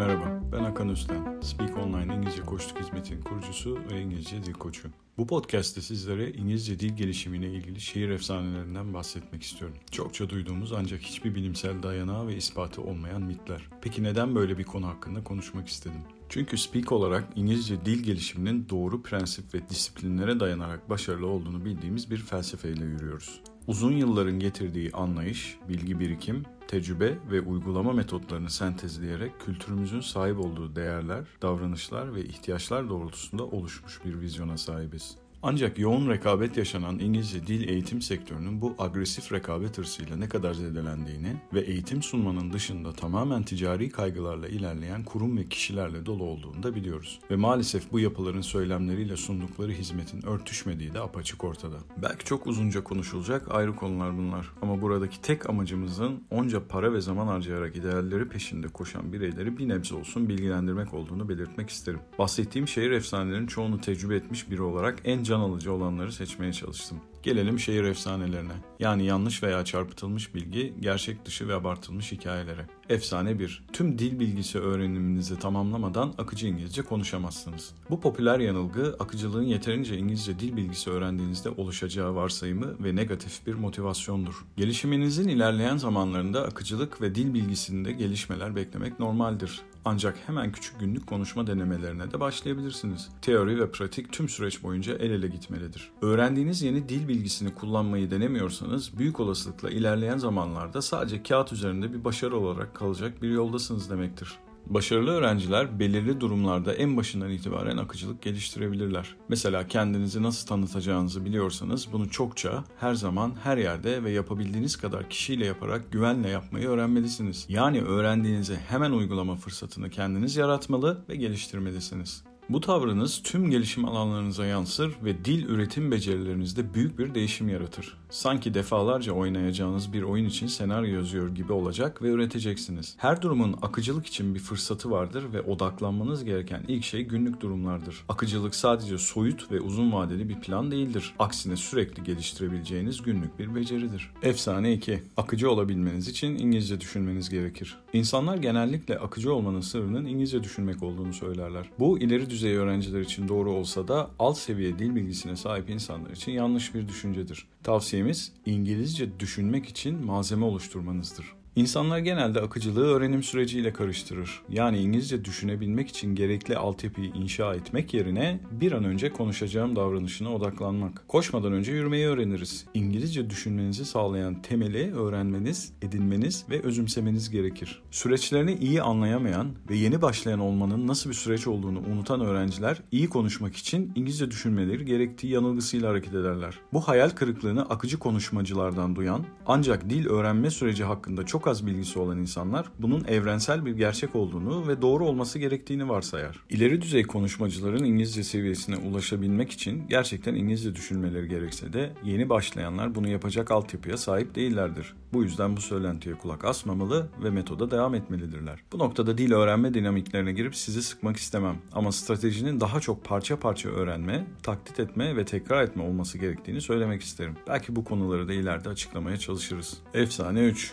Merhaba, ben Hakan Üstten. Speak Online İngilizce Koçluk Hizmeti'nin kurucusu ve İngilizce dil koçu. Bu podcast'te sizlere İngilizce dil gelişimine ilgili şehir efsanelerinden bahsetmek istiyorum. Çokça duyduğumuz ancak hiçbir bilimsel dayanağı ve ispatı olmayan mitler. Peki neden böyle bir konu hakkında konuşmak istedim? Çünkü Speak olarak İngilizce dil gelişiminin doğru prensip ve disiplinlere dayanarak başarılı olduğunu bildiğimiz bir felsefeyle yürüyoruz. Uzun yılların getirdiği anlayış, bilgi birikim, tecrübe ve uygulama metotlarını sentezleyerek kültürümüzün sahip olduğu değerler, davranışlar ve ihtiyaçlar doğrultusunda oluşmuş bir vizyona sahibiz. Ancak yoğun rekabet yaşanan İngilizce dil eğitim sektörünün bu agresif rekabet hırsıyla ne kadar zedelendiğini ve eğitim sunmanın dışında tamamen ticari kaygılarla ilerleyen kurum ve kişilerle dolu olduğunu da biliyoruz. Ve maalesef bu yapıların söylemleriyle sundukları hizmetin örtüşmediği de apaçık ortada. Belki çok uzunca konuşulacak ayrı konular bunlar ama buradaki tek amacımızın onca para ve zaman harcayarak idealleri peşinde koşan bireyleri bir nebze olsun bilgilendirmek olduğunu belirtmek isterim. Bahsettiğim şehir efsanelerin çoğunu tecrübe etmiş biri olarak en can alıcı olanları seçmeye çalıştım. Gelelim şehir efsanelerine. Yani yanlış veya çarpıtılmış bilgi, gerçek dışı ve abartılmış hikayelere. Efsane 1. Tüm dil bilgisi öğreniminizi tamamlamadan akıcı İngilizce konuşamazsınız. Bu popüler yanılgı akıcılığın yeterince İngilizce dil bilgisi öğrendiğinizde oluşacağı varsayımı ve negatif bir motivasyondur. Gelişiminizin ilerleyen zamanlarında akıcılık ve dil bilgisinde gelişmeler beklemek normaldir. Ancak hemen küçük günlük konuşma denemelerine de başlayabilirsiniz. Teori ve pratik tüm süreç boyunca el ele gitmelidir. Öğrendiğiniz yeni dil bilgisini kullanmayı denemiyorsanız büyük olasılıkla ilerleyen zamanlarda sadece kağıt üzerinde bir başarı olarak kalacak bir yoldasınız demektir. Başarılı öğrenciler belirli durumlarda en başından itibaren akıcılık geliştirebilirler. Mesela kendinizi nasıl tanıtacağınızı biliyorsanız bunu çokça, her zaman, her yerde ve yapabildiğiniz kadar kişiyle yaparak güvenle yapmayı öğrenmelisiniz. Yani öğrendiğinizi hemen uygulama fırsatını kendiniz yaratmalı ve geliştirmelisiniz. Bu tavrınız tüm gelişim alanlarınıza yansır ve dil üretim becerilerinizde büyük bir değişim yaratır. Sanki defalarca oynayacağınız bir oyun için senaryo yazıyor gibi olacak ve üreteceksiniz. Her durumun akıcılık için bir fırsatı vardır ve odaklanmanız gereken ilk şey günlük durumlardır. Akıcılık sadece soyut ve uzun vadeli bir plan değildir. Aksine sürekli geliştirebileceğiniz günlük bir beceridir. Efsane 2. Akıcı olabilmeniz için İngilizce düşünmeniz gerekir. İnsanlar genellikle akıcı olmanın sırrının İngilizce düşünmek olduğunu söylerler. Bu ileri düzey öğrenciler için doğru olsa da alt seviye dil bilgisine sahip insanlar için yanlış bir düşüncedir. Tavsiyemiz İngilizce düşünmek için malzeme oluşturmanızdır. İnsanlar genelde akıcılığı öğrenim süreciyle karıştırır. Yani İngilizce düşünebilmek için gerekli altyapıyı inşa etmek yerine bir an önce konuşacağım davranışına odaklanmak. Koşmadan önce yürümeyi öğreniriz. İngilizce düşünmenizi sağlayan temeli öğrenmeniz, edinmeniz ve özümsemeniz gerekir. Süreçlerini iyi anlayamayan ve yeni başlayan olmanın nasıl bir süreç olduğunu unutan öğrenciler iyi konuşmak için İngilizce düşünmeleri gerektiği yanılgısıyla hareket ederler. Bu hayal kırıklığını akıcı konuşmacılardan duyan ancak dil öğrenme süreci hakkında çok az bilgisi olan insanlar bunun evrensel bir gerçek olduğunu ve doğru olması gerektiğini varsayar. İleri düzey konuşmacıların İngilizce seviyesine ulaşabilmek için gerçekten İngilizce düşünmeleri gerekse de yeni başlayanlar bunu yapacak altyapıya sahip değillerdir. Bu yüzden bu söylentiye kulak asmamalı ve metoda devam etmelidirler. Bu noktada dil öğrenme dinamiklerine girip sizi sıkmak istemem ama stratejinin daha çok parça parça öğrenme, taklit etme ve tekrar etme olması gerektiğini söylemek isterim. Belki bu konuları da ileride açıklamaya çalışırız. Efsane 3.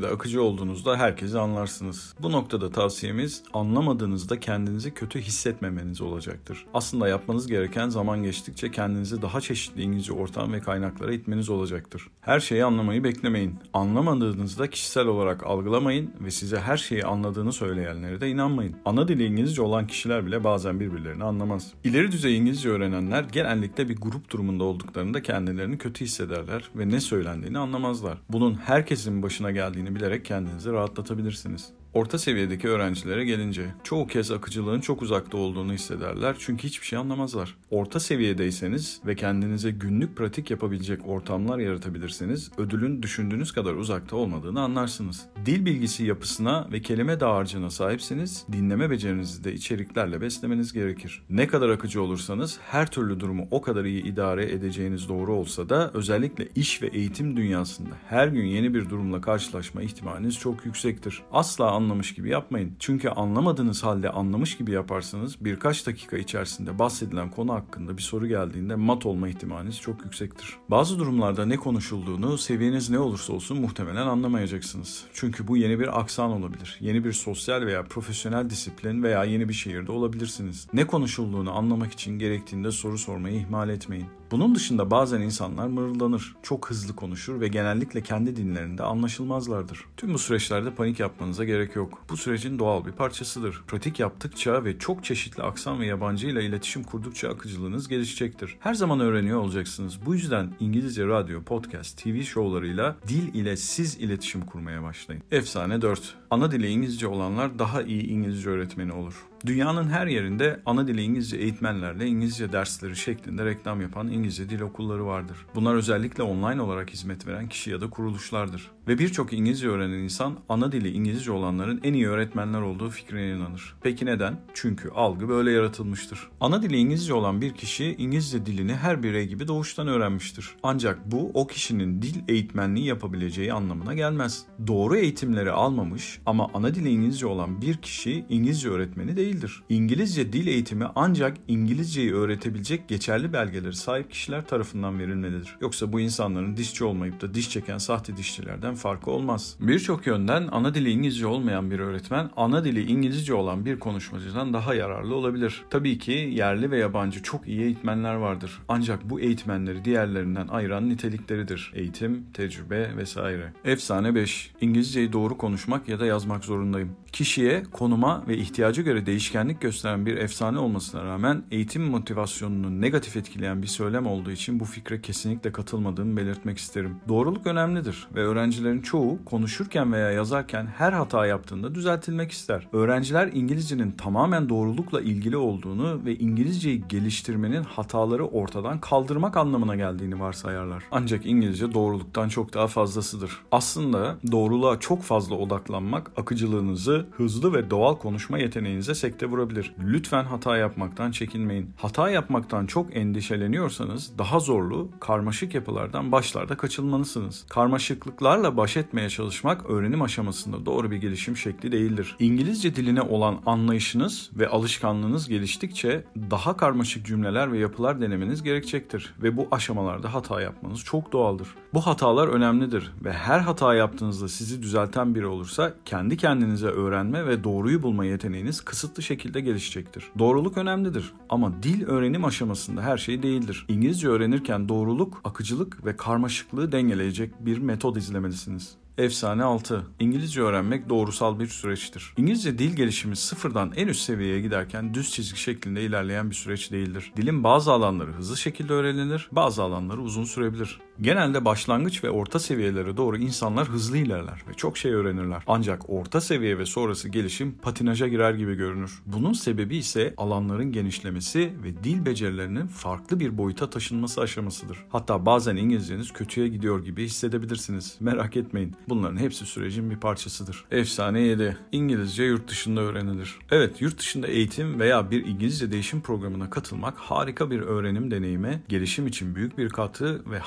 İngilizce'de akıcı olduğunuzda herkesi anlarsınız. Bu noktada tavsiyemiz anlamadığınızda kendinizi kötü hissetmemeniz olacaktır. Aslında yapmanız gereken zaman geçtikçe kendinizi daha çeşitli İngilizce ortam ve kaynaklara itmeniz olacaktır. Her şeyi anlamayı beklemeyin. Anlamadığınızda kişisel olarak algılamayın ve size her şeyi anladığını söyleyenlere de inanmayın. Ana dili İngilizce olan kişiler bile bazen birbirlerini anlamaz. İleri düzey İngilizce öğrenenler genellikle bir grup durumunda olduklarında kendilerini kötü hissederler ve ne söylendiğini anlamazlar. Bunun herkesin başına geldiğini bilerek kendinizi rahatlatabilirsiniz. Orta seviyedeki öğrencilere gelince çoğu kez akıcılığın çok uzakta olduğunu hissederler çünkü hiçbir şey anlamazlar. Orta seviyedeyseniz ve kendinize günlük pratik yapabilecek ortamlar yaratabilirseniz ödülün düşündüğünüz kadar uzakta olmadığını anlarsınız. Dil bilgisi yapısına ve kelime dağarcığına sahipseniz dinleme becerinizi de içeriklerle beslemeniz gerekir. Ne kadar akıcı olursanız her türlü durumu o kadar iyi idare edeceğiniz doğru olsa da özellikle iş ve eğitim dünyasında her gün yeni bir durumla karşılaşma ihtimaliniz çok yüksektir. Asla anlamış gibi yapmayın. Çünkü anlamadığınız halde anlamış gibi yaparsanız birkaç dakika içerisinde bahsedilen konu hakkında bir soru geldiğinde mat olma ihtimaliniz çok yüksektir. Bazı durumlarda ne konuşulduğunu seviyeniz ne olursa olsun muhtemelen anlamayacaksınız. Çünkü bu yeni bir aksan olabilir. Yeni bir sosyal veya profesyonel disiplin veya yeni bir şehirde olabilirsiniz. Ne konuşulduğunu anlamak için gerektiğinde soru sormayı ihmal etmeyin. Bunun dışında bazen insanlar mırıldanır, çok hızlı konuşur ve genellikle kendi dinlerinde anlaşılmazlardır. Tüm bu süreçlerde panik yapmanıza gerek yok. Bu sürecin doğal bir parçasıdır. Pratik yaptıkça ve çok çeşitli aksan ve yabancı ile iletişim kurdukça akıcılığınız gelişecektir. Her zaman öğreniyor olacaksınız. Bu yüzden İngilizce radyo, podcast, TV şovlarıyla dil ile siz iletişim kurmaya başlayın. Efsane 4. Ana dili İngilizce olanlar daha iyi İngilizce öğretmeni olur. Dünyanın her yerinde ana dili İngilizce eğitmenlerle İngilizce dersleri şeklinde reklam yapan İngilizce dil okulları vardır. Bunlar özellikle online olarak hizmet veren kişi ya da kuruluşlardır. Ve birçok İngilizce öğrenen insan ana dili İngilizce olanların en iyi öğretmenler olduğu fikrine inanır. Peki neden? Çünkü algı böyle yaratılmıştır. Ana dili İngilizce olan bir kişi İngilizce dilini her birey gibi doğuştan öğrenmiştir. Ancak bu o kişinin dil eğitmenliği yapabileceği anlamına gelmez. Doğru eğitimleri almamış ama ana dili İngilizce olan bir kişi İngilizce öğretmeni değildir. İngilizce dil eğitimi ancak İngilizceyi öğretebilecek geçerli belgeleri sahip kişiler tarafından verilmelidir. Yoksa bu insanların dişçi olmayıp da diş çeken sahte dişçilerden farkı olmaz. Birçok yönden ana dili İngilizce olmayan bir öğretmen ana dili İngilizce olan bir konuşmacıdan daha yararlı olabilir. Tabii ki yerli ve yabancı çok iyi eğitmenler vardır. Ancak bu eğitmenleri diğerlerinden ayıran nitelikleridir. Eğitim, tecrübe vesaire. Efsane 5. İngilizceyi doğru konuşmak ya da yazmak zorundayım. Kişiye, konuma ve ihtiyaca göre değişkenlik gösteren bir efsane olmasına rağmen eğitim motivasyonunu negatif etkileyen bir söylem olduğu için bu fikre kesinlikle katılmadığımı belirtmek isterim. Doğruluk önemlidir ve öğrencilerin çoğu konuşurken veya yazarken her hata yaptığında düzeltilmek ister. Öğrenciler İngilizcenin tamamen doğrulukla ilgili olduğunu ve İngilizceyi geliştirmenin hataları ortadan kaldırmak anlamına geldiğini varsayarlar. Ancak İngilizce doğruluktan çok daha fazlasıdır. Aslında doğruluğa çok fazla odaklanmak akıcılığınızı, hızlı ve doğal konuşma yeteneğinize sekte vurabilir. Lütfen hata yapmaktan çekinmeyin. Hata yapmaktan çok endişeleniyorsanız daha zorlu, karmaşık yapılardan başlarda kaçılmalısınız. Karmaşıklıklarla baş etmeye çalışmak öğrenim aşamasında doğru bir gelişim şekli değildir. İngilizce diline olan anlayışınız ve alışkanlığınız geliştikçe daha karmaşık cümleler ve yapılar denemeniz gerekecektir ve bu aşamalarda hata yapmanız çok doğaldır. Bu hatalar önemlidir ve her hata yaptığınızda sizi düzelten biri olursa kendi kendinize öğrenme ve doğruyu bulma yeteneğiniz kısıtlı şekilde gelişecektir. Doğruluk önemlidir ama dil öğrenim aşamasında her şey değildir. İngilizce öğrenirken doğruluk, akıcılık ve karmaşıklığı dengeleyecek bir metod izlemelisiniz. Efsane 6. İngilizce öğrenmek doğrusal bir süreçtir. İngilizce dil gelişimi sıfırdan en üst seviyeye giderken düz çizgi şeklinde ilerleyen bir süreç değildir. Dilin bazı alanları hızlı şekilde öğrenilir, bazı alanları uzun sürebilir. Genelde başlangıç ve orta seviyelere doğru insanlar hızlı ilerler ve çok şey öğrenirler. Ancak orta seviye ve sonrası gelişim patinaja girer gibi görünür. Bunun sebebi ise alanların genişlemesi ve dil becerilerinin farklı bir boyuta taşınması aşamasıdır. Hatta bazen İngilizceniz kötüye gidiyor gibi hissedebilirsiniz. Merak etmeyin. Bunların hepsi sürecin bir parçasıdır. Efsane 7. İngilizce yurt dışında öğrenilir. Evet, yurt dışında eğitim veya bir İngilizce değişim programına katılmak harika bir öğrenim deneyimi, gelişim için büyük bir katı ve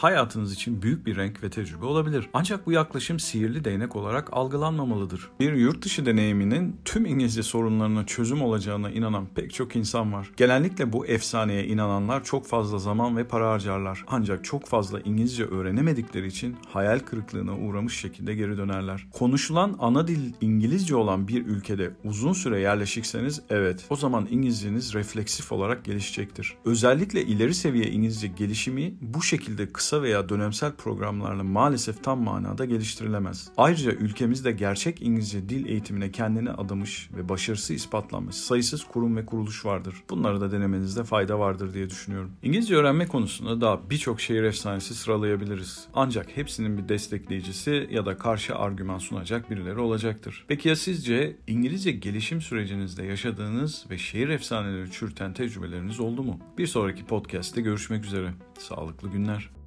hayatınız için büyük bir renk ve tecrübe olabilir. Ancak bu yaklaşım sihirli değnek olarak algılanmamalıdır. Bir yurt dışı deneyiminin tüm İngilizce sorunlarına çözüm olacağına inanan pek çok insan var. Genellikle bu efsaneye inananlar çok fazla zaman ve para harcarlar. Ancak çok fazla İngilizce öğrenemedikleri için hayal kırıklığına uğramış şekilde geri dönerler. Konuşulan ana dil İngilizce olan bir ülkede uzun süre yerleşikseniz evet o zaman İngilizceniz refleksif olarak gelişecektir. Özellikle ileri seviye İngilizce gelişimi bu şekilde kısa veya dönemsel programlarla maalesef tam manada geliştirilemez. Ayrıca ülkemizde gerçek İngilizce dil eğitimine kendini adamış ve başarısı ispatlanmış sayısız kurum ve kuruluş vardır. Bunları da denemenizde fayda vardır diye düşünüyorum. İngilizce öğrenme konusunda daha birçok şehir efsanesi sıralayabiliriz. Ancak hepsinin bir destekleyicisi ya da karşı argüman sunacak birileri olacaktır. Peki ya sizce İngilizce gelişim sürecinizde yaşadığınız ve şehir efsaneleri çürüten tecrübeleriniz oldu mu? Bir sonraki podcast'te görüşmek üzere. Sağlıklı günler.